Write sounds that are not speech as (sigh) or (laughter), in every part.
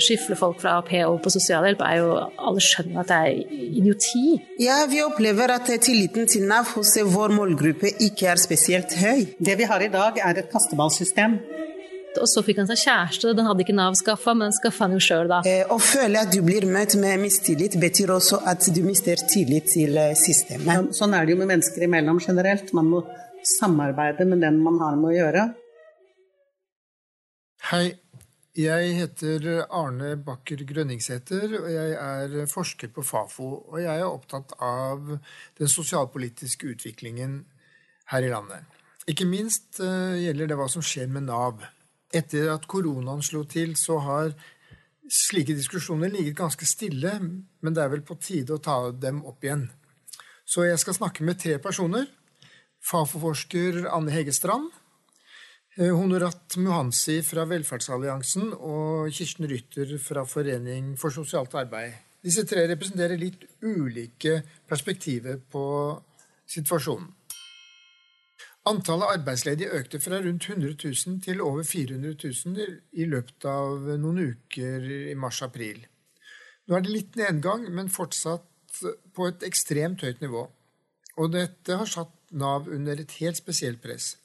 skifle folk fra AAP over på sosialhjelp, er jo Alle skjønner at det er idioti. Ja, vi opplever at tilliten til Nav hos vår målgruppe ikke er spesielt høy. Det vi har i dag, er et kasteballsystem. Og så fikk han seg kjæreste, den hadde ikke Nav skaffa, men den skaffa han jo sjøl, da. Eh, å føle at du blir møtt med mistillit, betyr også at du mister tillit til eh, systemet. Sånn er det jo med mennesker imellom generelt. Man må samarbeide med den man har med å gjøre. Hei, jeg heter Arne Bakker Grønningsæter, og jeg er forsker på Fafo. Og jeg er opptatt av den sosialpolitiske utviklingen her i landet. Ikke minst uh, gjelder det hva som skjer med Nav. Etter at koronaen slo til, så har slike diskusjoner ligget ganske stille, men det er vel på tide å ta dem opp igjen. Så jeg skal snakke med tre personer. Fafo-forsker Anne Hege Strand Eh, Honorat Muhansi fra Velferdsalliansen og Kirsten Rytter fra Forening for sosialt arbeid. Disse tre representerer litt ulike perspektiver på situasjonen. Antallet arbeidsledige økte fra rundt 100 000 til over 400 000 i løpet av noen uker i mars-april. Nå er det litt nedgang, men fortsatt på et ekstremt høyt nivå. Og dette har satt Nav under et helt spesielt press.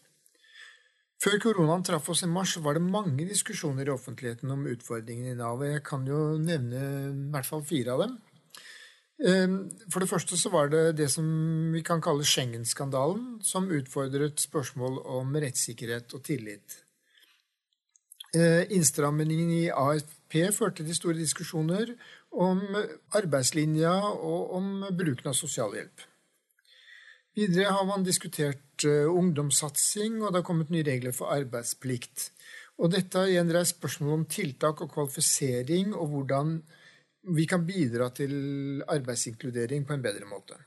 Før koronaen traff oss i mars, var det mange diskusjoner i offentligheten om utfordringene i Nav. Jeg kan jo nevne i hvert fall fire av dem. Ehm, for det første så var det det som vi kan kalle Schengen-skandalen, som utfordret spørsmål om rettssikkerhet og tillit. Eh, innstrammingen i AFP førte til store diskusjoner om arbeidslinja og om bruken av sosialhjelp. Videre har man diskutert uh, ungdomssatsing, og det har kommet nye regler for arbeidsplikt. Og dette har igjen reist spørsmål om tiltak og kvalifisering, og hvordan vi kan bidra til arbeidsinkludering på en bedre måte.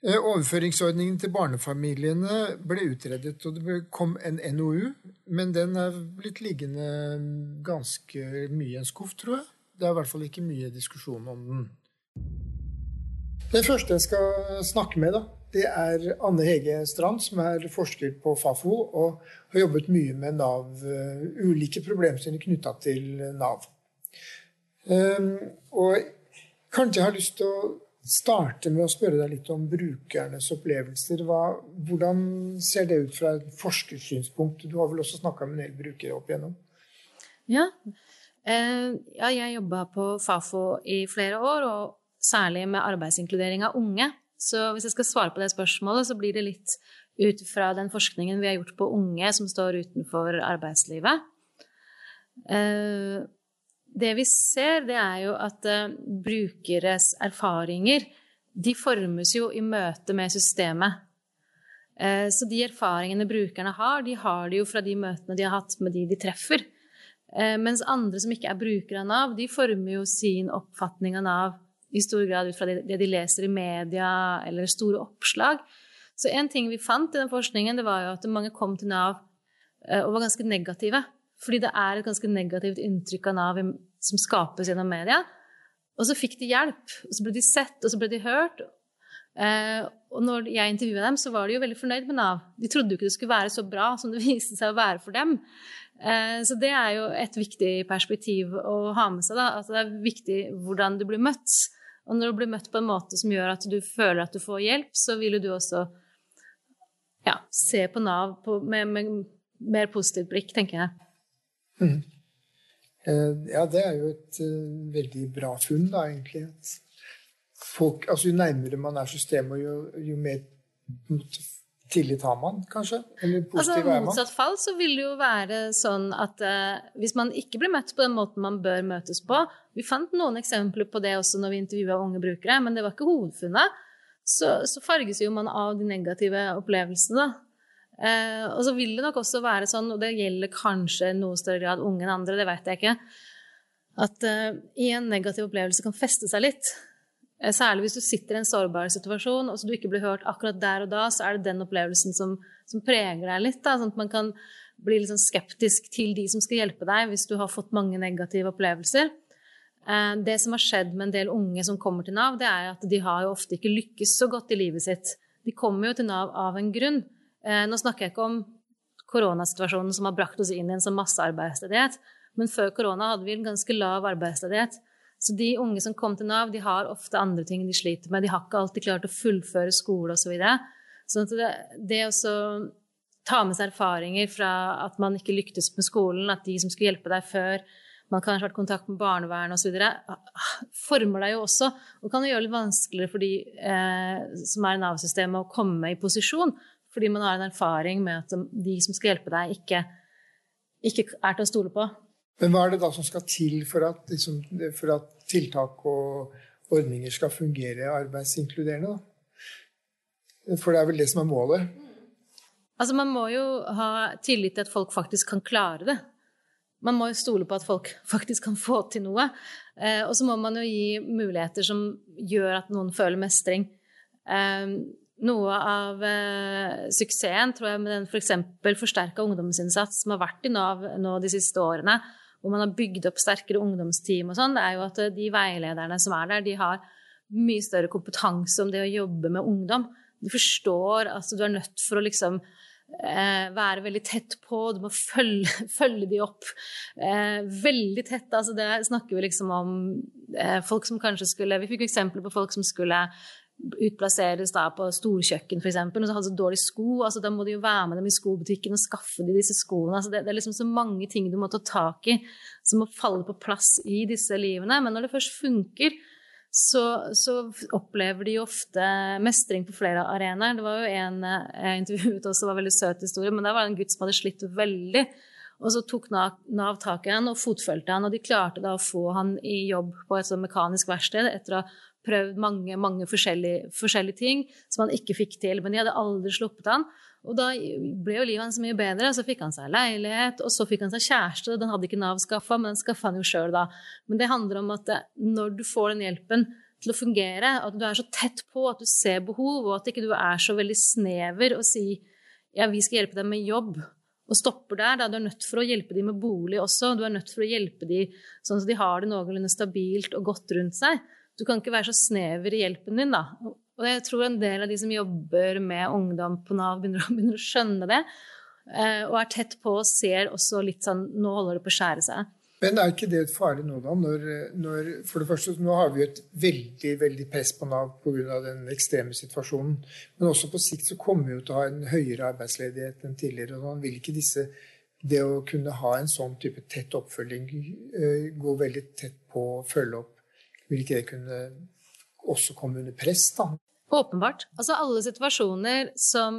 Uh, overføringsordningen til barnefamiliene ble utredet, og det kom en NOU, men den er blitt liggende ganske mye i en skuff, tror jeg. Det er i hvert fall ikke mye diskusjon om den. Den første jeg skal snakke med, da, det er Anne Hege Strand, som er forsker på Fafo og har jobbet mye med Nav, uh, ulike problemstillinger knytta til Nav. Um, og kanskje jeg har lyst til å starte med å spørre deg litt om brukernes opplevelser. Hva, hvordan ser det ut fra et forskersynspunkt? Du har vel også snakka med en del brukere opp igjennom? Ja. Uh, ja jeg jobba på Fafo i flere år. og særlig med arbeidsinkludering av unge. Så hvis jeg skal svare på det spørsmålet, så blir det litt ut fra den forskningen vi har gjort på unge som står utenfor arbeidslivet. Eh, det vi ser, det er jo at eh, brukeres erfaringer de formes jo i møte med systemet. Eh, så de erfaringene brukerne har, de har de jo fra de møtene de har hatt med de de treffer. Mens andre som ikke er brukere av Nav, de former jo sin oppfatning av Nav i stor grad ut fra det, de leser i media eller store oppslag. Så en ting vi fant i den forskningen, det var jo at mange kom til Nav eh, og var ganske negative. Fordi det er et ganske negativt inntrykk av Nav som skapes gjennom media. Og så fikk de hjelp, og så ble de sett, og så ble de hørt. Eh, og når jeg intervjua dem, så var de jo veldig fornøyd med Nav. De trodde jo ikke det skulle være så bra som det (laughs) viste seg å være for dem. Eh, så det er jo et viktig perspektiv å ha med seg. da, At det er viktig hvordan du blir møtt. Og når du blir møtt på en måte som gjør at du føler at du får hjelp, så vil du også ja, se på Nav på, med, med, mer positivt blikk, tenker jeg. Mm. Eh, ja, det er jo et uh, veldig bra funn, da, egentlig. Folk, altså, jo nærmere man er systemet, jo, jo mer tillit har man, kanskje? Eller positiv altså, I motsatt fall så vil det jo være sånn at eh, hvis man ikke blir møtt på den måten man bør møtes på Vi fant noen eksempler på det også når vi intervjua unge brukere, men det var ikke hovedfunnet. Så, så farges jo man av de negative opplevelsene. Eh, og så vil det nok også være sånn, og det gjelder kanskje i noe større grad unge enn andre, det vet jeg ikke, at i en negativ opplevelse kan feste seg litt. Eh, særlig hvis du sitter i en sårbar situasjon og så du ikke blir hørt akkurat der og da, så er det den opplevelsen som, som preger deg litt. Da, sånn at man kan bli litt sånn skeptisk til de som skal hjelpe deg, hvis du har fått mange negative opplevelser. Eh, det som har skjedd med en del unge som kommer til Nav, det er at de har jo ofte ikke lykkes så godt i livet sitt. De kommer jo til Nav av en grunn. Eh, nå snakker jeg ikke om koronasituasjonen som har brakt oss inn i en sånn massearbeidsledighet, Men før korona hadde vi en ganske lav arbeidsledighet. Så de unge som kom til Nav, de har ofte andre ting de sliter med. De har ikke alltid klart å fullføre skole osv. Så videre. sånn det, det å ta med seg erfaringer fra at man ikke lyktes med skolen, at de som skulle hjelpe deg før, man kanskje har vært i kontakt med barnevernet osv., former deg jo også. Og kan jo gjøre det litt vanskeligere for de eh, som er i Nav-systemet, å komme i posisjon. Fordi man har en erfaring med at de som skal hjelpe deg, ikke, ikke er til å stole på. Men hva er det da som skal til for at, liksom, for at tiltak og ordninger skal fungere arbeidsinkluderende? Da? For det er vel det som er målet? Altså, man må jo ha tillit til at folk faktisk kan klare det. Man må jo stole på at folk faktisk kan få til noe. Eh, og så må man jo gi muligheter som gjør at noen føler mestring. Eh, noe av eh, suksessen tror jeg med den f.eks. For forsterka ungdomsinnsats som har vært i Nav nå de siste årene, hvor man har bygd opp sterkere ungdomsteam og sånn, det er jo at de veilederne som er der, de har mye større kompetanse om det å jobbe med ungdom. Du forstår at du er nødt for å liksom eh, være veldig tett på, du må følge, (laughs) følge de opp eh, veldig tett. Altså det snakker vi liksom om eh, folk som kanskje skulle Vi fikk eksempler på folk som skulle utplasseres da på storkjøkken f.eks., og så hadde så dårlige sko. altså Da må de jo være med dem i skobutikken og skaffe de disse skoene. altså det, det, er liksom så mange ting du må ta tak i som må falle på plass i disse livene. Men når det først funker, så, så, opplever de jo ofte mestring på flere arenaer. Det var jo en jeg intervjuet også, var en veldig søt historie, men der var det en gutt som hadde slitt veldig. Og så tok Nav tak i han og fotfølte han, og de klarte da å få han i jobb på et sånt mekanisk verksted etter å ha prøvd mange, mange forskjellige, forskjellige, ting som han ikke fikk til. Men de hadde aldri sluppet han. Og da ble jo livet hans mye bedre. Så fikk han seg leilighet, og så fikk han seg kjæreste. Den hadde ikke Nav skaffa, men den skaffa han jo sjøl da. Men det handler om at når du får den hjelpen til å fungere, at du er så tett på, at du ser behov, og at ikke du er så veldig snever og sier ja, vi skal hjelpe deg med jobb, og stopper der. Da. Du er nødt for å hjelpe dem med bolig også. Du er nødt for å hjelpe dem sånn at de har det noenlunde stabilt og godt rundt seg. Du kan ikke være så snever i hjelpen din, da. Og jeg tror en del av de som jobber med ungdom på Nav, begynner, (laughs) begynner å skjønne det. Eh, og er tett på og ser også litt sånn Nå holder det på å skjære seg. Men er ikke det et farlig nå, da? Når, når, for det første, nå har vi et veldig veldig press på Nav pga. den ekstreme situasjonen. Men også på sikt så kommer vi jo til å ha en høyere arbeidsledighet enn tidligere. og man vil ikke disse, Det å kunne ha en sånn type tett oppfølging, eh, gå veldig tett på å følge opp, vil ikke det kunne også komme under press, da? Åpenbart. Altså alle situasjoner som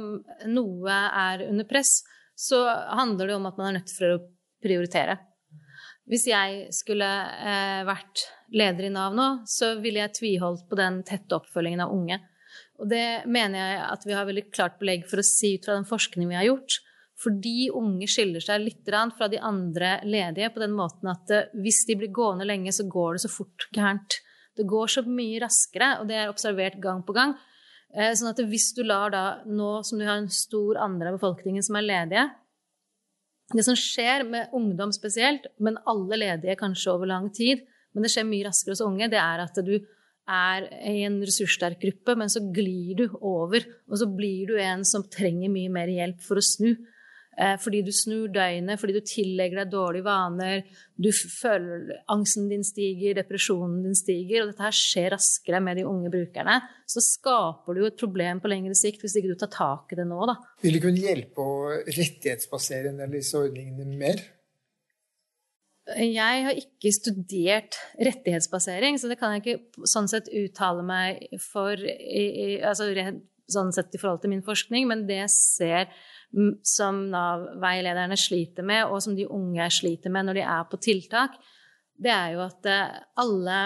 noe er under press, så handler det om at man er nødt for å prioritere. Hvis jeg skulle eh, vært leder i Nav nå, så ville jeg tviholdt på den tette oppfølgingen av unge. Og det mener jeg at vi har veldig klart belegg for å si ut fra den forskningen vi har gjort. Fordi unge skiller seg litt fra de andre ledige på den måten at eh, hvis de blir gående lenge, så går det så fort gærent. Det går så mye raskere, og det er observert gang på gang. Eh, sånn at hvis du lar da, nå som du har en stor andel av befolkningen som er ledige Det som skjer med ungdom spesielt, men alle ledige kanskje over lang tid, men det skjer mye raskere hos unge, det er at du er i en ressurssterk gruppe, men så glir du over, og så blir du en som trenger mye mer hjelp for å snu. Eh, fordi du snur døgnet, fordi du tillegger deg dårlige vaner, du føler angsten din stiger, depresjonen din stiger, og dette her skjer raskere med de unge brukerne, så skaper du jo et problem på lengre sikt hvis ikke du tar tak i det nå, da. Vil det kunne hjelpe å rettighetsbasere en del av disse ordningene mer? Jeg har ikke studert rettighetsbasering, så det kan jeg ikke sånn sett uttale meg for i, i, altså, sånn sett i forhold til min forskning, men det jeg ser som Nav-veilederne sliter med, og som de unge sliter med når de er på tiltak, det er jo at eh, alle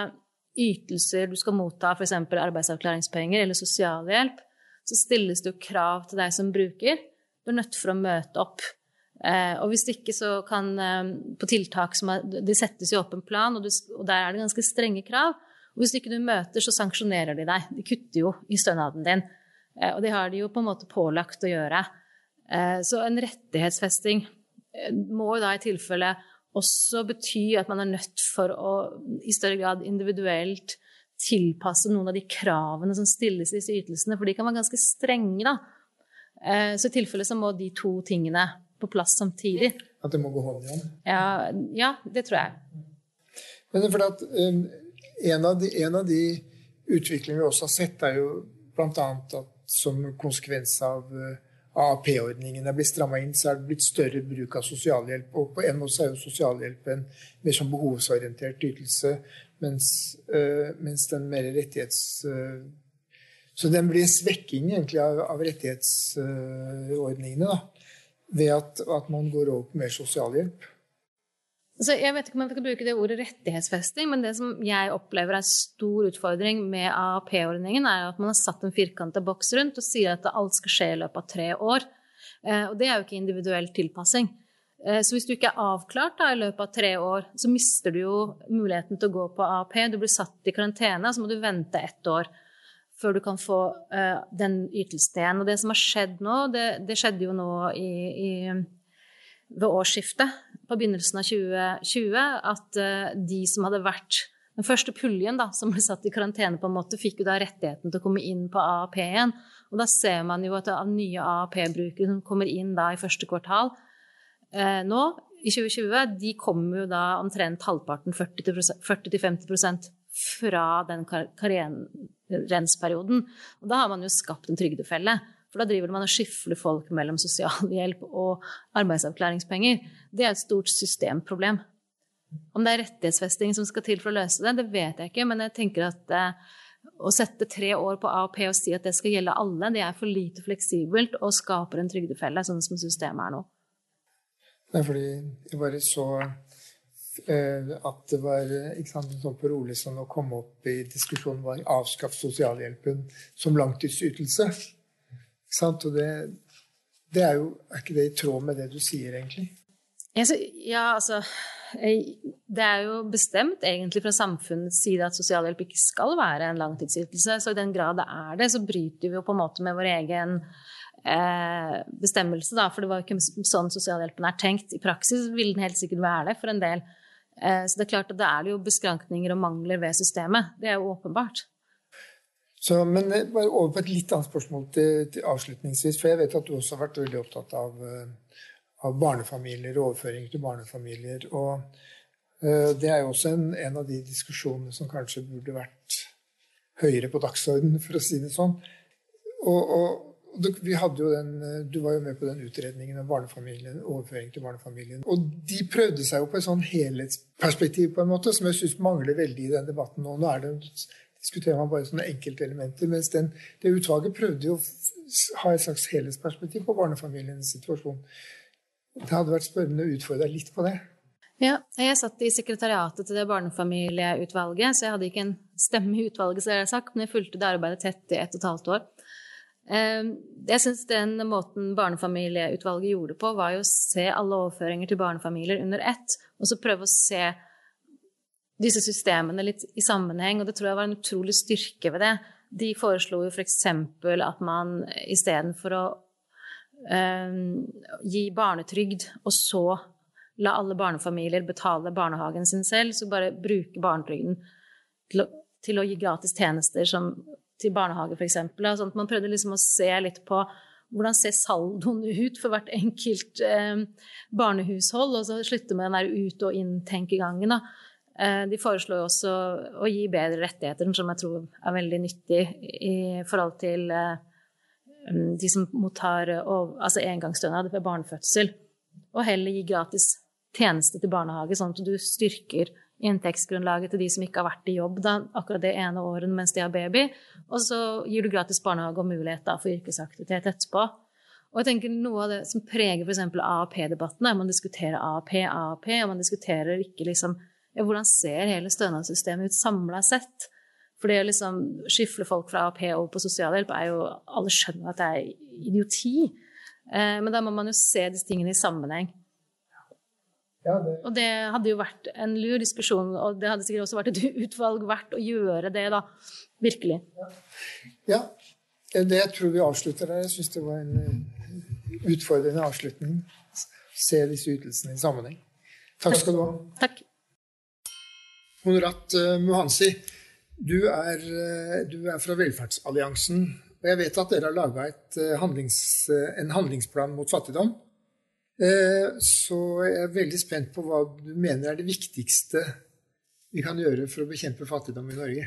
ytelser du skal motta, f.eks. arbeidsavklaringspenger eller sosialhjelp, så stilles det jo krav til deg som bruker. Du er nødt for å møte opp. Eh, og hvis ikke, så kan eh, På tiltak som er, De settes jo opp en plan, og, du, og der er det ganske strenge krav. Og hvis ikke du møter, så sanksjonerer de deg. De kutter jo i stønaden din. Og det har de jo på en måte pålagt å gjøre. Eh, så en rettighetsfesting eh, må jo da i tilfelle også bety at man er nødt for å i større grad individuelt tilpasse noen av de kravene som stilles i disse ytelsene, for de kan være ganske strenge, da. Eh, så i tilfelle så må de to tingene på plass samtidig. At det må gå hånd i hånd? Ja, ja det tror jeg. Men fordi at en, av de, en av de utviklingene vi også har sett, er jo bl.a. at som konsekvens av uh, AAP-ordningen er blitt stramma inn, så er det blitt større bruk av sosialhjelp. Og på en måte er jo sosialhjelp en mer sånn behovsorientert ytelse, mens, øh, mens den mer rettighets... Øh, så den blir en svekking egentlig av, av rettighetsordningene, da, ved at, at, man går over på mer sosialhjelp. Altså, jeg vet ikke om jeg skal bruke det ordet rettighetsfesting, men det som jeg opplever er en stor utfordring med AAP-ordningen, er at man har satt en firkanta boks rundt og sier at alt skal skje i løpet av tre år. Eh, og det er jo ikke individuell tilpassing. Eh, så hvis du ikke er avklart da, i løpet av tre år, så mister du jo muligheten til å gå på AAP. Du blir satt i karantene, så må du vente ett år før du kan få uh, den ytelsen igjen. Og det som har skjedd nå, det, det skjedde jo nå i, i, ved årsskiftet, på begynnelsen av 2020, at uh, de som hadde vært den første puljen da, som ble satt i karantene, på en måte, fikk jo da rettigheten til å komme inn på AAP igjen. Og da ser man jo at av nye AAP-brukere som kommer inn da i første kvartal eh, nå, i 2020, de kommer jo da omtrent halvparten, 40-50% fra den karrierensperioden. Og da har man jo skapt en trygdefelle. For da driver man og skyfler folk mellom sosialhjelp og arbeidsavklaringspenger. Det er et stort systemproblem. Om det er rettighetsfesting som skal til for å løse det, det vet jeg ikke. Men jeg tenker at eh, å sette tre år på AAP og si at det skal gjelde alle, det er for lite fleksibelt og skaper en trygdefelle, sånn som systemet er nå. Er fordi jeg bare så Eh, at det var ikke sant, sånn på rolig å komme opp i diskusjonen var avskaff sosialhjelpen som langtidsytelse. Og det, det, er jo Er ikke det i tråd med det du sier, egentlig? Ja, altså Det er jo bestemt egentlig fra samfunnets side at sosialhjelp ikke skal være en langtidsytelse. Så i den grad det er det, så bryter vi jo på en måte med vår egen eh, bestemmelse, da. For det var jo ikke sånn sosialhjelpen er tenkt. I praksis vil den helt sikkert være det for en del. Eh, så det er klart at det er jo beskrankninger og mangler ved systemet. Det er jo åpenbart. Så, men eh, bare over på et litt annet spørsmål til, til, avslutningsvis. For jeg vet at du også har vært veldig opptatt av, eh, av barnefamilier og overføring til barnefamilier. Og uh, det er jo også en, en, av de diskusjonene som kanskje burde vært høyere på dagsordenen, for å si det sånn. Og, og, vi hadde jo den, Du var jo med på den utredningen av barnefamilien, overføring til barnefamilien. Og de prøvde seg jo på et sånn helhetsperspektiv på en måte, som jeg syns mangler veldig i den debatten nå. Nå er det, diskuterer man bare sånne enkeltelementer. Mens den, det utvalget prøvde jo å ha et slags helhetsperspektiv på barnefamilienes situasjon. Det hadde vært spørrende å utfordre litt på det. Ja, jeg satt i sekretariatet til det barnefamilieutvalget, så jeg hadde ikke en stemme i utvalget, så jeg sagt, men jeg fulgte det arbeidet tett i ett og et halvt år. Ehm, jeg syns den måten barnefamilieutvalget gjorde på, var jo å se alle overføringer til barnefamilier under ett, og så prøve å se disse systemene litt i sammenheng, og det tror jeg var en utrolig styrke ved det. De foreslo jo f.eks. at man istedenfor å um, gi barnetrygd, og så la alle barnefamilier betale barnehagen sin selv, så bare bruke barnetrygden til å, til å gi gratis tjenester som til barnehage, f.eks. Sånn at man prøvde liksom å se litt på hvordan ser saldoen ut for hvert enkelt eh, barnehushold, og så slutte med den der ut- og inn-tenkegangen. Eh, de foreslår også å gi bedre rettigheter, som jeg tror er veldig nyttig i forhold til eh, de som mottar altså engangsstønad ved barnefødsel, og heller gi gratis tjeneste til barnehage, sånn at du styrker inntektsgrunnlaget til de som ikke har vært i jobb da, akkurat det ene året mens de har baby. Og så gir du gratis barnehage og mulighet da, for yrkesaktivitet etterpå. Og jeg tenker Noe av det som preger f.eks. AAP-debatten, er at man diskuterer AAP, AAP, og man diskuterer ikke liksom Hvordan ser hele stønadssystemet ut samla sett? For det å liksom skifle folk fra AAP over på sosialhjelp er jo Alle skjønner at det er idioti. Eh, men da må man jo se disse tingene i sammenheng. Ja, det... Og det hadde jo vært en lur diskusjon, og det hadde sikkert også vært et (laughs) utvalg verdt å gjøre det, da. Virkelig. Ja. ja. Det jeg tror vi avslutter der. Jeg syns det var en eh, utfordrende avslutning. Se disse ytelsene i sammenheng. Takk skal du ha. Takk. Honorat uh, Muhansi, du er, uh, du er, fra Velferdsalliansen. Og jeg vet at dere har laga uh, handlings, en handlingsplan mot fattigdom. Så jeg er veldig spent på hva du mener er det viktigste vi kan gjøre for å bekjempe fattigdom i Norge.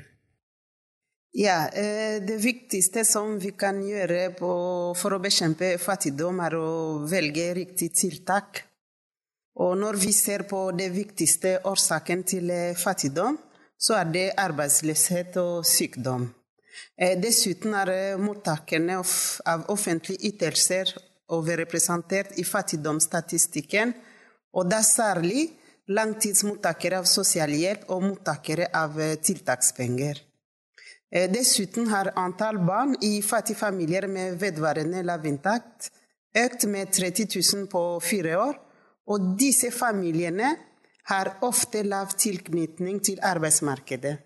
Ja, Det viktigste som vi kan gjøre på, for å bekjempe fattigdom, er å velge riktig tiltak. Og når vi ser på det viktigste årsaken til fattigdom, så er det arbeidsløshet og sykdom. Dessuten er mottakerne av offentlige ytelser overrepresentert i fattigdomsstatistikken, og da særlig langtidsmottakere av sosialhjelp og mottakere av tiltakspenger. Dessuten har antall barn i fattige familier med vedvarende lavinntekt økt med 30 000 på fire år, og disse familiene har ofte lav tilknytning til arbeidsmarkedet.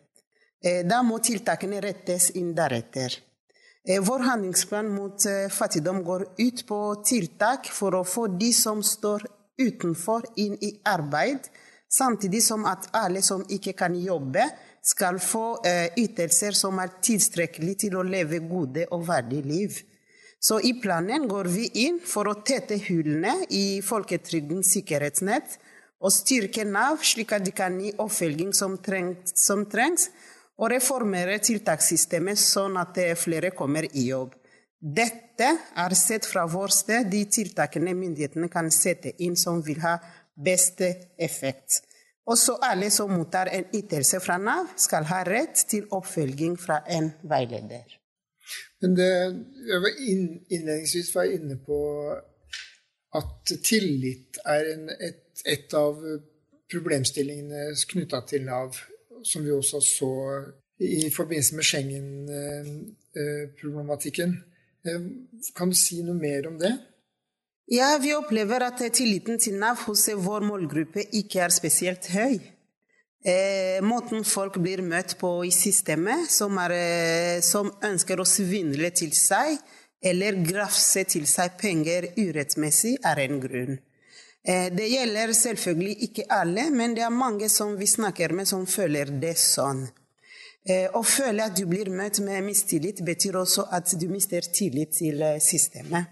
Da må tiltakene rettes inn deretter. Vår handlingsplan mot fattigdom går ut på tiltak for å få de som står utenfor, inn i arbeid, samtidig som at alle som ikke kan jobbe, skal få ytelser som er tilstrekkelig til å leve gode og verdige liv. Så i planen går vi inn for å tette hullene i folketrygdens sikkerhetsnett og styrke Nav, slik at de kan gi oppfølging som trengs, som trengs og reformere tiltakssystemet sånn at flere kommer i jobb. Dette er sett fra vår sted de tiltakene myndighetene kan sette inn som vil ha best effekt. Også alle som mottar en ytelse fra Nav, skal ha rett til oppfølging fra en veileder. Men det, jeg var inn, innledningsvis var jeg inne på at tillit er en, et, et, av problemstillingene knytta til Nav, som vi også så i forbindelse med Schengen-problematikken. Eh, kan du si noe mer om det? Ja, vi opplever at tilliten til Nav hos vår målgruppe ikke er spesielt høy. Eh, måten folk blir møtt på i systemet, som, er, eh, som ønsker å svindle til seg eller grafse til seg penger urettmessig, er en grunn. Eh, det gjelder selvfølgelig ikke alle, men det er mange som vi snakker med, som føler det sånn. Eh, å føle at du blir møtt med mistillit, betyr også at du mister tillit til eh, systemet.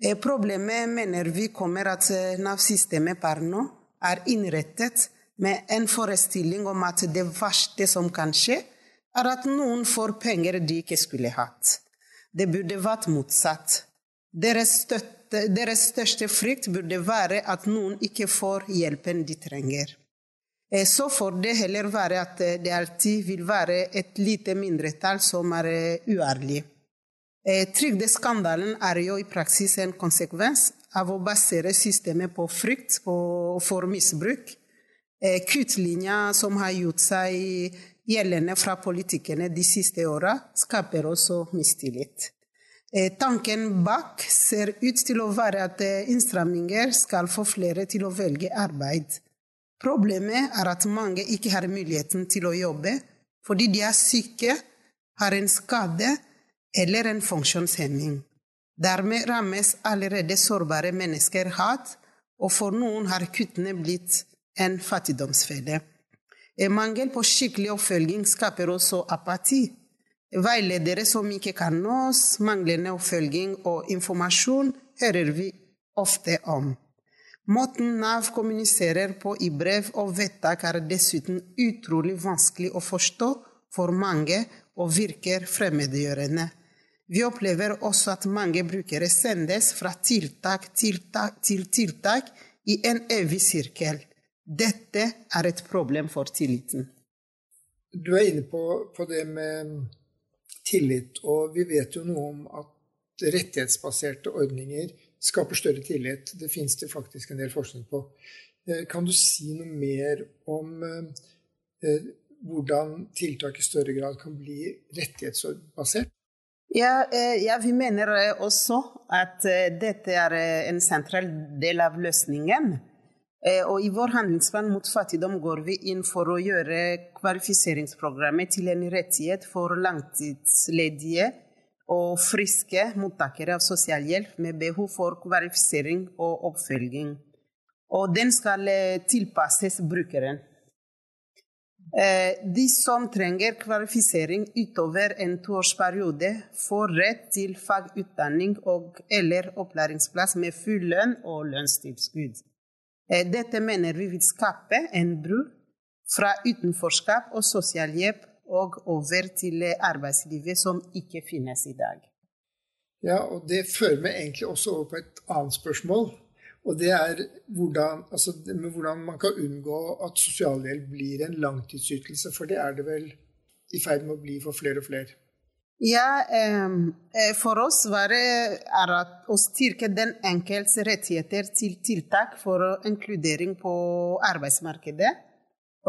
Eh, problemet mener vi kommer at Nav-systemet per nå er innrettet med en forestilling om at det verste som kan skje, er at noen får penger de ikke skulle hatt. Det burde vært motsatt. Deres, støtte, deres største frykt burde være at noen ikke får hjelpen de trenger. Eh, så får det heller være at det alltid vil være et lite mindretall som er eh, uærlig. Eh, trygdeskandalen er jo i praksis en konsekvens av å basere systemet på frykt for misbruk Eh, kuttlinja som har gjort seg gjeldende fra politikerne de siste åra, skaper også mistillit. Eh, tanken bak ser ut til å være at eh, innstramminger skal få flere til å velge arbeid. Problemet er at mange ikke har muligheten til å jobbe fordi de er syke, har en skade eller en funksjonshemming. Dermed rammes allerede sårbare mennesker hardt, og for noen har kuttene blitt en fattigdomsfelle. Mangel på skikkelig oppfølging skaper også apati. Veiledere som ikke kan nås, manglende oppfølging og informasjon hører vi ofte om. Måten Nav kommuniserer på i brev og vedtak er dessuten utrolig vanskelig å forstå for mange og virker fremmedgjørende. Vi opplever også at mange brukere sendes fra tiltak tiltak, til tiltak i en evig sirkel. Dette er et problem for tilliten. Du er inne på, på, det med tillit, og vi vet jo noe om at rettighetsbaserte ordninger skaper større tillit. Det finnes det faktisk en del forskning på. Eh, kan du si noe mer om eh, hvordan tiltak i større grad kan bli rettighetsbasert? Ja, eh, ja, vi mener også at dette er en sentral del av løsningen. Eh, og i vår handlingsplan mot fattigdom går vi inn for å gjøre kvalifiseringsprogrammet til en rettighet for langtidsledige og friske mottakere av sosialhjelp med behov for kvalifisering og oppfølging. Og den skal eh, tilpasses brukeren. Eh, de som trenger kvalifisering utover en toårsperiode, får rett til fagutdanning og eller opplæringsplass med full lønn og lønnstilskudd. Eh, dette mener vi vil skape en bru fra utenforskap og sosialhjelp og over til arbeidslivet som ikke finnes i dag. Ja, og det fører meg egentlig også over på et annet spørsmål. Og det er hvordan, altså, hvordan, man kan unngå at sosialhjelp blir en langtidsytelse. For det er det vel i ferd med å bli for flere og flere. Ja, eh, for oss var det å styrke den enkeltes rettigheter til tiltak for inkludering på arbeidsmarkedet,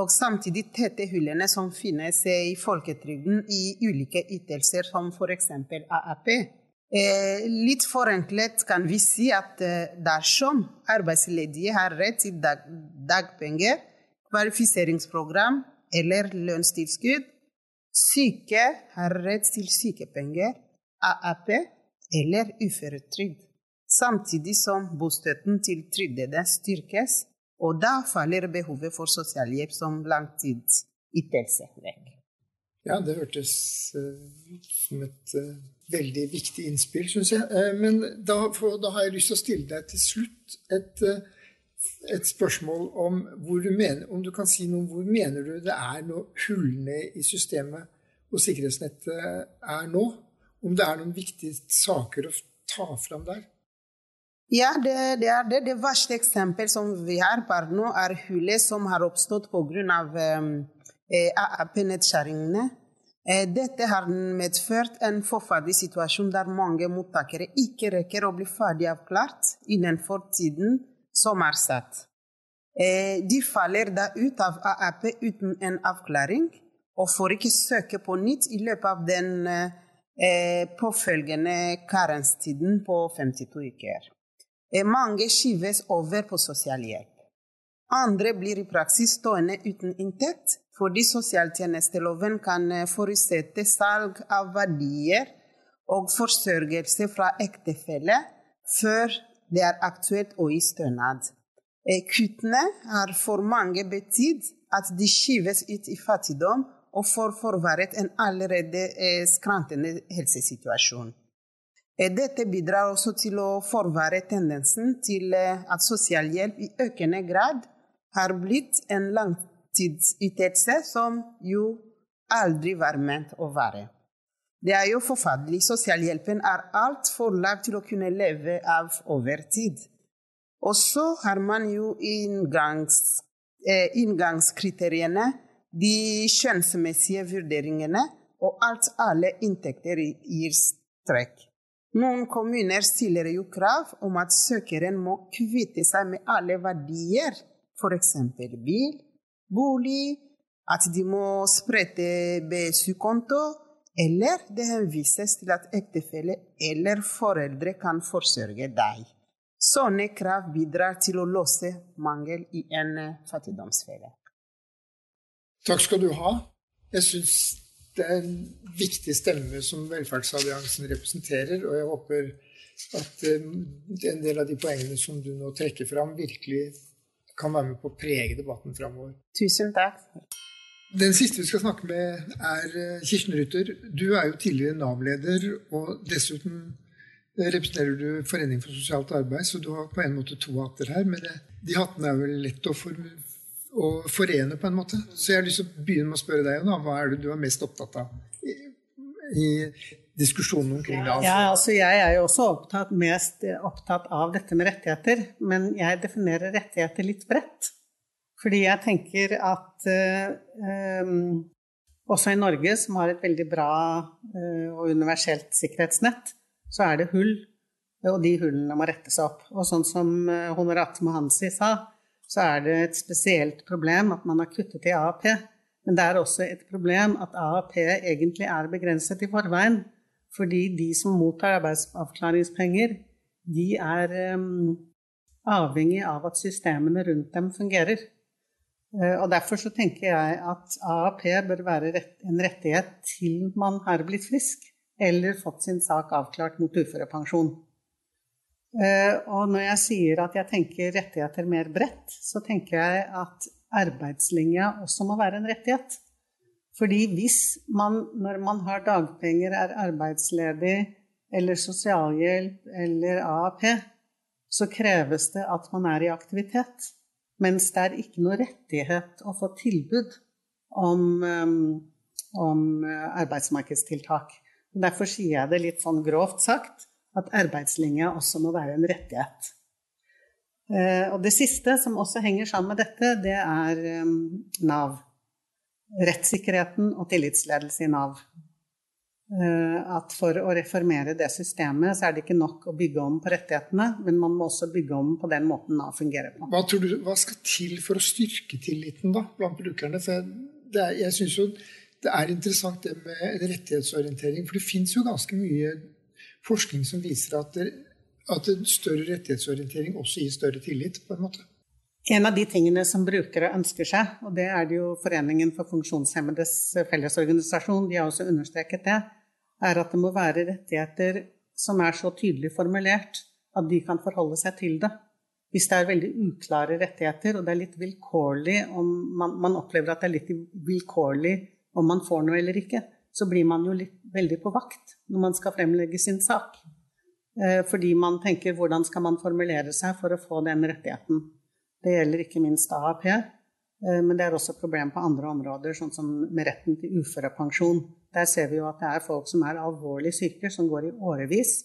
og samtidig tette hullene som finnes i folketrygden i ulike ytelser, som f.eks. AAP. Eh, litt forenklet kan vi si at eh, dersom arbeidsledige har rett til dagpenger, kvalifiseringsprogram eller lønnstilskudd, syke har rett til sykepenger, AAP eller uføretrygd, samtidig som bostøtten til trygdede styrkes, og da faller behovet for sosialhjelp som langtidsytelse vekk. Ja, det hørtes uh, som et uh, veldig viktig innspill, syns jeg. Uh, men da, for, da, har jeg lyst til å stille deg til slutt et, et spørsmål om hvor du mener Om du kan si noe om hvor mener du det er noe hullene i systemet og sikkerhetsnettet er nå? Om det er noen viktige saker å ta fram der? Ja, det, det, er det. Det verste eksempelet som vi har per nå, er hullet som har oppstått pga. Um, Eh, AAP-nedskjæringene. Eh, dette har medført en forferdelig situasjon der mange mottakere ikke rekker å bli ferdig avklart innenfor tiden som er. Eh, de faller da ut av AAP uten en avklaring, og får ikke søke på nytt i løpet av den påfølgende karenstiden på 52 uker. Mange skyves over på sosialhjelp. Andre blir i praksis stående uten inntekt fordi sosialtjenesteloven kan eh, forutsette salg av verdier og forsørgelse fra ektefelle før det er aktuelt å gi stønad. Eh, kuttene har for mange betydd at de skyves ut i fattigdom og får forverret en allerede eh, skrantende helsesituasjon. Dette bidrar også til å forverre tendensen til at sosialhjelp i økende grad har blitt en langtidsytelse som jo aldri var ment å være. Det er jo forferdelig. Sosialhjelpen er altfor lav til å kunne leve av over tid. Og så har man jo inngangs, eh, inngangskriteriene, de kjønnsmessige vurderingene, og alt alle inntekter gir strekk. Noen kommuner stiller jo krav om at søkeren må kvitte seg med alle verdier, f.eks. bil, bolig, at de må sprette BSU-konto, eller det henvises til at ektefelle eller foreldre kan forsørge deg. Sånne krav bidrar til å låse mangel i en fattigdomsfelle. Takk skal du ha. Jeg syns det er en viktig stemme som Velferdsalliansen representerer, og jeg håper at eh, en del av de poengene som du nå trekker fram, virkelig kan være med på å prege debatten framover. Tusen takk. Den siste vi skal snakke med, er eh, Kirsten Rutter. Du er jo tidligere Nav-leder, og dessuten eh, representerer du Foreningen for sosialt arbeid, så du har på en måte to hatter her. Men de hattene er vel lett å, for, å, forene, på en måte. Så jeg har lyst til å begynne med å spørre deg, da, hva er det du er mest opptatt av i, i diskusjonen omkring det. Altså. Ja, altså jeg er jo også opptatt, mest opptatt av dette med rettigheter, men jeg definerer rettigheter litt bredt. Fordi jeg tenker at uh, um, også i Norge, som har et veldig bra eh, og universelt sikkerhetsnett, så er det hull, og de hullene må rettes opp. Og sånn som uh, Honorate Mohansi sa, så er det et spesielt problem at man har kuttet i AAP. Men det er også et problem at AAP egentlig er begrenset i forveien. Fordi de som mottar arbeidsavklaringspenger, de er um, avhengig av at systemene rundt dem fungerer. Uh, og Derfor så tenker jeg at AAP bør være en rettighet til man har blitt frisk eller fått sin sak avklart mot uførepensjon. Uh, og når jeg sier at jeg tenker rettigheter mer bredt, så tenker jeg at arbeidslinja også må være en rettighet. Fordi hvis man, når man har dagpenger, er arbeidsledig eller sosialhjelp eller AAP, så kreves det at man er i aktivitet. Mens det er ikke noe rettighet å få tilbud om, um, om uh, arbeidsmarkedstiltak. Derfor sier jeg det litt sånn grovt sagt at arbeidslinja også må være en rettighet. Uh, og det siste som også henger sammen med dette, det er um, Nav. Rettssikkerheten og tillitsledelse i Nav. Eh, at for å reformere det systemet, så er det ikke nok å bygge om på rettighetene, men man må også bygge om på den måten Nav fungerer på. Hva, tror du, hva skal til for å styrke tilliten da, blant brukerne? For det er, jeg syns jo det er interessant det med rettighetsorientering. For det fins jo ganske mye forskning som viser at, det, at en større rettighetsorientering også gir større tillit, på en måte. En av de tingene som brukere ønsker seg, og det er det jo Foreningen for funksjonshemmedes fellesorganisasjon, de har også understreket det, er at det må være rettigheter som er så tydelig formulert at de kan forholde seg til det. Hvis det er veldig uklare rettigheter, og det er litt vilkårlig om man, man opplever at det er litt vilkårlig om man får noe eller ikke, så blir man jo litt, veldig på vakt når man skal fremlegge sin sak. Eh, fordi man tenker hvordan skal man formulere seg for å få den rettigheten. Det gjelder ikke minst AAP, men det er også et problem på andre områder, sånn som med retten til uførepensjon. Der ser vi jo at det er folk som er alvorlig syke, som går i årevis,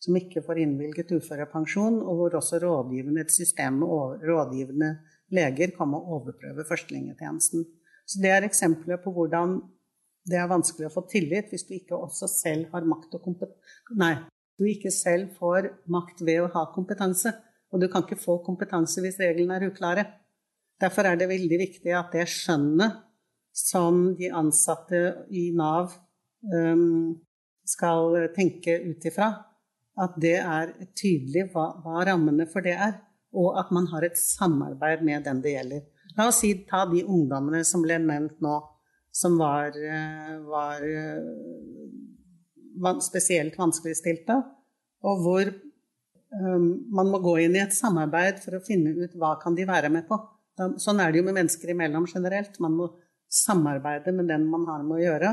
som ikke får innvilget uførepensjon, og hvor også rådgivende, et system med rådgivende leger kan må overprøve førstelinjetjenesten. Så det er eksempler på hvordan det er vanskelig å få tillit hvis du ikke også selv har makt og kompetanse Nei, du ikke selv får makt ved å ha kompetanse. Og du kan ikke få kompetanse hvis reglene er uklare. Derfor er det veldig viktig at det skjønnet som de ansatte i Nav um, skal tenke ut ifra. At det er tydelig hva, hva, rammene for det er, og at man har et samarbeid med den det gjelder. La oss si, ta de ungdommene som ble nevnt nå, som var, var, var eh, spesielt vanskeligstilte, og hvor um, man må gå inn i et samarbeid for å finne ut hva kan de være med på. Sånn er det jo med mennesker imellom generelt. Man må samarbeide med den man har med å gjøre,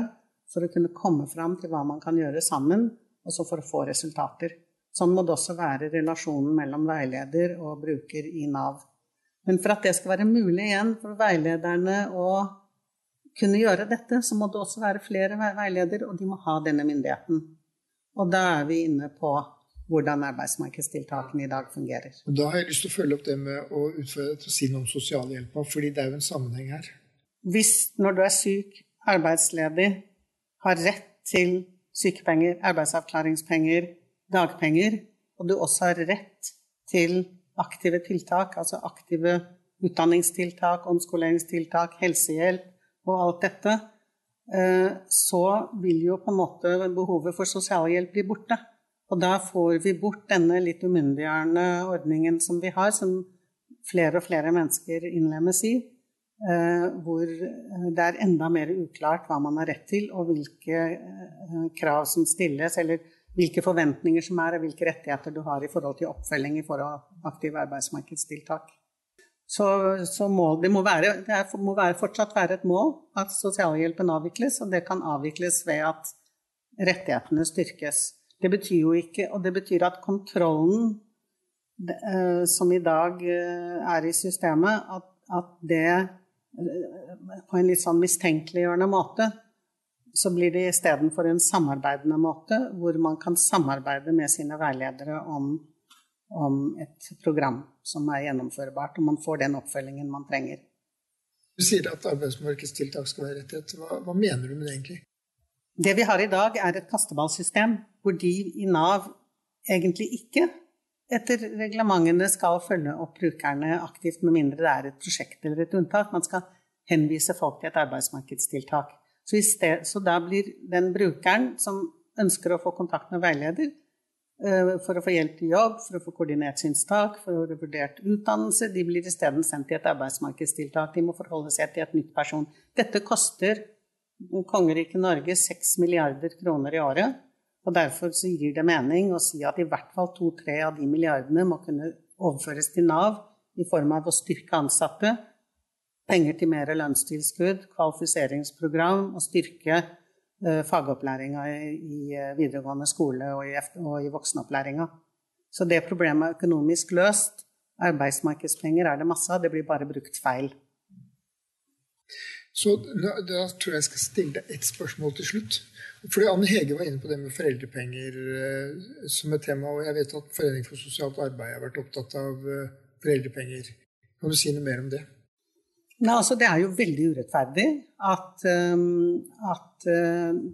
for å kunne komme fram til hva man kan gjøre sammen, og så for å få resultater. Sånn må det også være relasjonen mellom veileder og bruker i Nav. Men for at det skal være mulig igjen for veilederne å kunne gjøre dette, så må det også være flere veiledere, og de må ha denne myndigheten. Og da er vi inne på hvordan arbeidsmarkedstiltakene i dag fungerer. Da har jeg lyst til å følge opp det med å utfordre til å si noe om sosialhjelpa, fordi det er jo en sammenheng her hvis når du er syk, arbeidsledig, har rett til sykepenger, arbeidsavklaringspenger, dagpenger, og du også har rett til aktive tiltak, altså aktive utdanningstiltak, omskoleringstiltak, helsehjelp og alt dette, eh, så vil jo på en måte behovet for sosialhjelp bli borte. Og da får vi bort denne litt umyndiggjørende ordningen som vi har, som flere og flere mennesker innlemmes i, Eh, hvor eh, det er enda mer uklart hva man har rett til, og hvilke eh, krav som stilles, eller hvilke forventninger som er, og hvilke rettigheter du har i forhold til oppfølging i forhold til aktive arbeidsmarkedstiltak. Så, så mål, det, må være, det er, må være, fortsatt være et mål at sosialhjelpen avvikles, og det kan avvikles ved at rettighetene styrkes. Det betyr jo ikke Og det betyr at kontrollen som i dag er i systemet, at, at det på en litt sånn mistenkeliggjørende måte, så blir det istedenfor en samarbeidende måte, hvor man kan samarbeide med sine veiledere om, om, et program som er gjennomførbart, og man får den oppfølgingen man trenger. Du sier at arbeidsmarkedstiltak skal være rettighet. Hva, hva mener du med det egentlig? Det vi har i dag, er et kasteballsystem hvor de i Nav egentlig ikke etter reglementene skal følge opp brukerne aktivt, med mindre det er et prosjekt eller et unntak. Man skal henvise folk til et arbeidsmarkedstiltak. Så, sted, så da blir den brukeren som ønsker å få kontakt med veileder uh, for å få hjelp til jobb, for å få koordinert synstak, for å få vurdert utdannelse, de blir isteden sendt til et arbeidsmarkedstiltak. De må forholde seg til et nytt person. Dette koster kongeriket Norge 6 milliarder kroner i året. Og Derfor så gir det mening å si at i hvert fall to-tre av de milliardene må kunne overføres til Nav i form av å styrke ansatte, penger til mer lønnstilskudd, kvalifiseringsprogram og styrke uh, fagopplæringa i, i, videregående skole og i, og i voksenopplæringa. Så det problemet er økonomisk løst. Arbeidsmarkedspenger er det masse av, det blir bare brukt feil. Så da, tror jeg jeg skal stille deg ett spørsmål til slutt. Fordi Anne Hege var inne på det med foreldrepenger eh, som et tema. Og jeg vet at Foreningen for sosialt arbeid har vært opptatt av eh, foreldrepenger. Kan du si noe mer om det? Nei, altså Det er jo veldig urettferdig at, um, at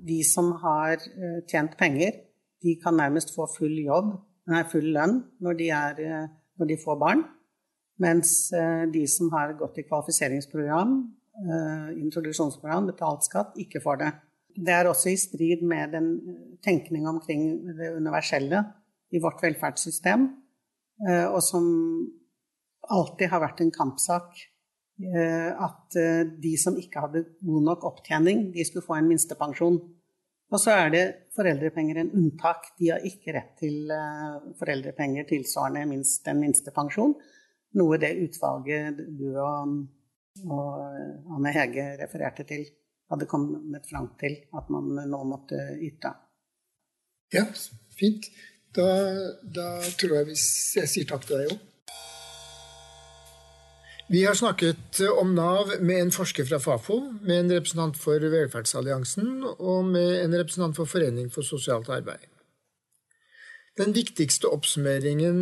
de som har tjent penger, de kan nærmest få full jobb, nei, full lønn når de, er, når de får barn. Mens de som har gått i kvalifiseringsprogram, introduksjonsprogram, betalt skatt, ikke får det. Det er også i strid med den tenkning omkring det universelle i vårt velferdssystem, og som alltid har vært en kampsak eh, at eh, de som ikke hadde god nok opptjening, de skulle få en minstepensjon. Og så er det foreldrepenger en unntak. De har ikke rett til eh, foreldrepenger tilsvarende minst en minstepensjon. Noe det utvalget du og, og Anne Hege refererte til, hadde kommet fram til at man nå måtte yte. Ja, fint. Da, da tror jeg vi jeg sier takk til deg òg. Vi har snakket om Nav med en forsker fra Fafo, med en representant for Velferdsalliansen og med en representant for Forening for sosialt arbeid. Den viktigste oppsummeringen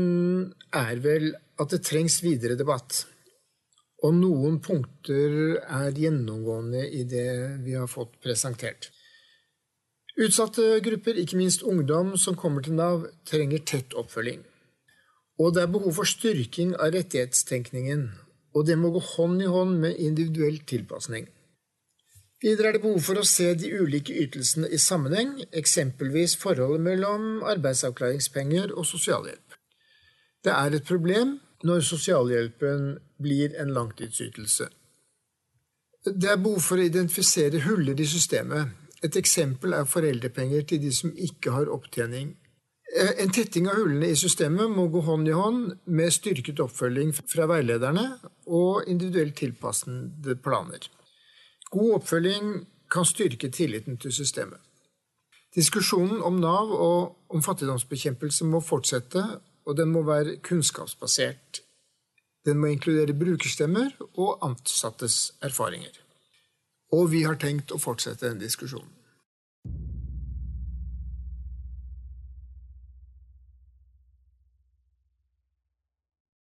er vel at det trengs videre debatt. Og noen punkter er gjennomgående i det vi har fått presentert. Utsatte grupper, ikke minst ungdom som kommer til Nav, trenger tett oppfølging. Og det er behov for styrking av rettighetstenkningen og det må gå hånd i hånd med individuell tilpasning. Videre er det behov for å se de ulike ytelsene i sammenheng, eksempelvis forholdet mellom arbeidsavklaringspenger og sosialhjelp. Det er et problem når sosialhjelpen blir en langtidsytelse. Det er behov for å identifisere huller i systemet. Et eksempel er foreldrepenger til de som ikke har opptjening Eh, en tetting av hullene i systemet må gå hånd i hånd med styrket oppfølging fra veilederne og individuelt tilpassede planer. God oppfølging kan styrke tilliten til systemet. Diskusjonen om Nav og om fattigdomsbekjempelse må fortsette, og den må være kunnskapsbasert. Den må inkludere brukerstemmer og ansattes erfaringer. Og vi har tenkt å fortsette den diskusjonen.